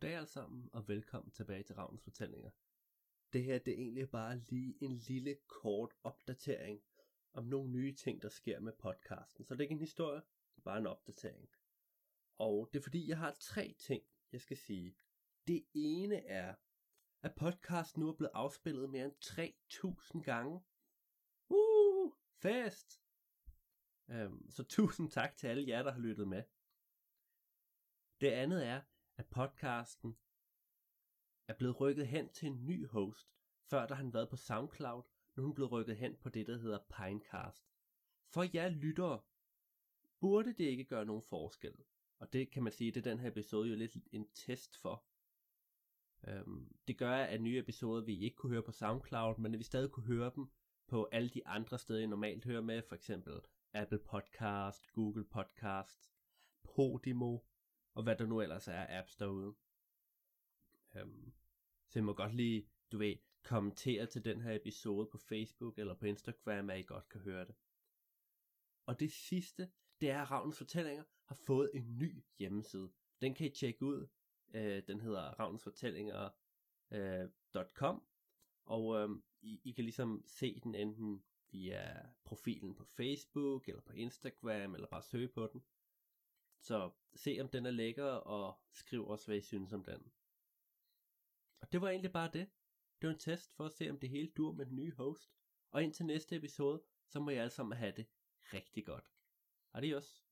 Goddag alle sammen, og velkommen tilbage til Ravns Fortællinger. Det her det er egentlig bare lige en lille kort opdatering om nogle nye ting, der sker med podcasten. Så det er ikke en historie, det er bare en opdatering. Og det er fordi, jeg har tre ting, jeg skal sige. Det ene er, at podcasten nu er blevet afspillet mere end 3000 gange. Uh, fest! Um, så tusind tak til alle jer, der har lyttet med. Det andet er, podcasten er blevet rykket hen til en ny host. Før der han været på SoundCloud, nu er hun blevet rykket hen på det, der hedder Pinecast. For jer lyttere burde det ikke gøre nogen forskel. Og det kan man sige, det er den her episode jo lidt en test for. Øhm, det gør, at nye episoder vi ikke kunne høre på SoundCloud, men at vi stadig kunne høre dem på alle de andre steder, I normalt hører med, for eksempel Apple Podcast, Google Podcast, Podimo, og hvad der nu ellers er apps derude. Øhm, så I må godt lige, du ved, kommentere til den her episode på Facebook eller på Instagram, at I godt kan høre det. Og det sidste, det er, at Ravnens Fortællinger har fået en ny hjemmeside. Den kan I tjekke ud. Øh, den hedder ravnensfortællinger.com øh, og øh, I, I kan ligesom se den enten via profilen på Facebook eller på Instagram, eller bare søge på den. Så se om den er lækker, og skriv også, hvad I synes om den. Og det var egentlig bare det. Det var en test for at se, om det hele dur med den nye host. Og indtil næste episode, så må I alle sammen have det rigtig godt. Adios.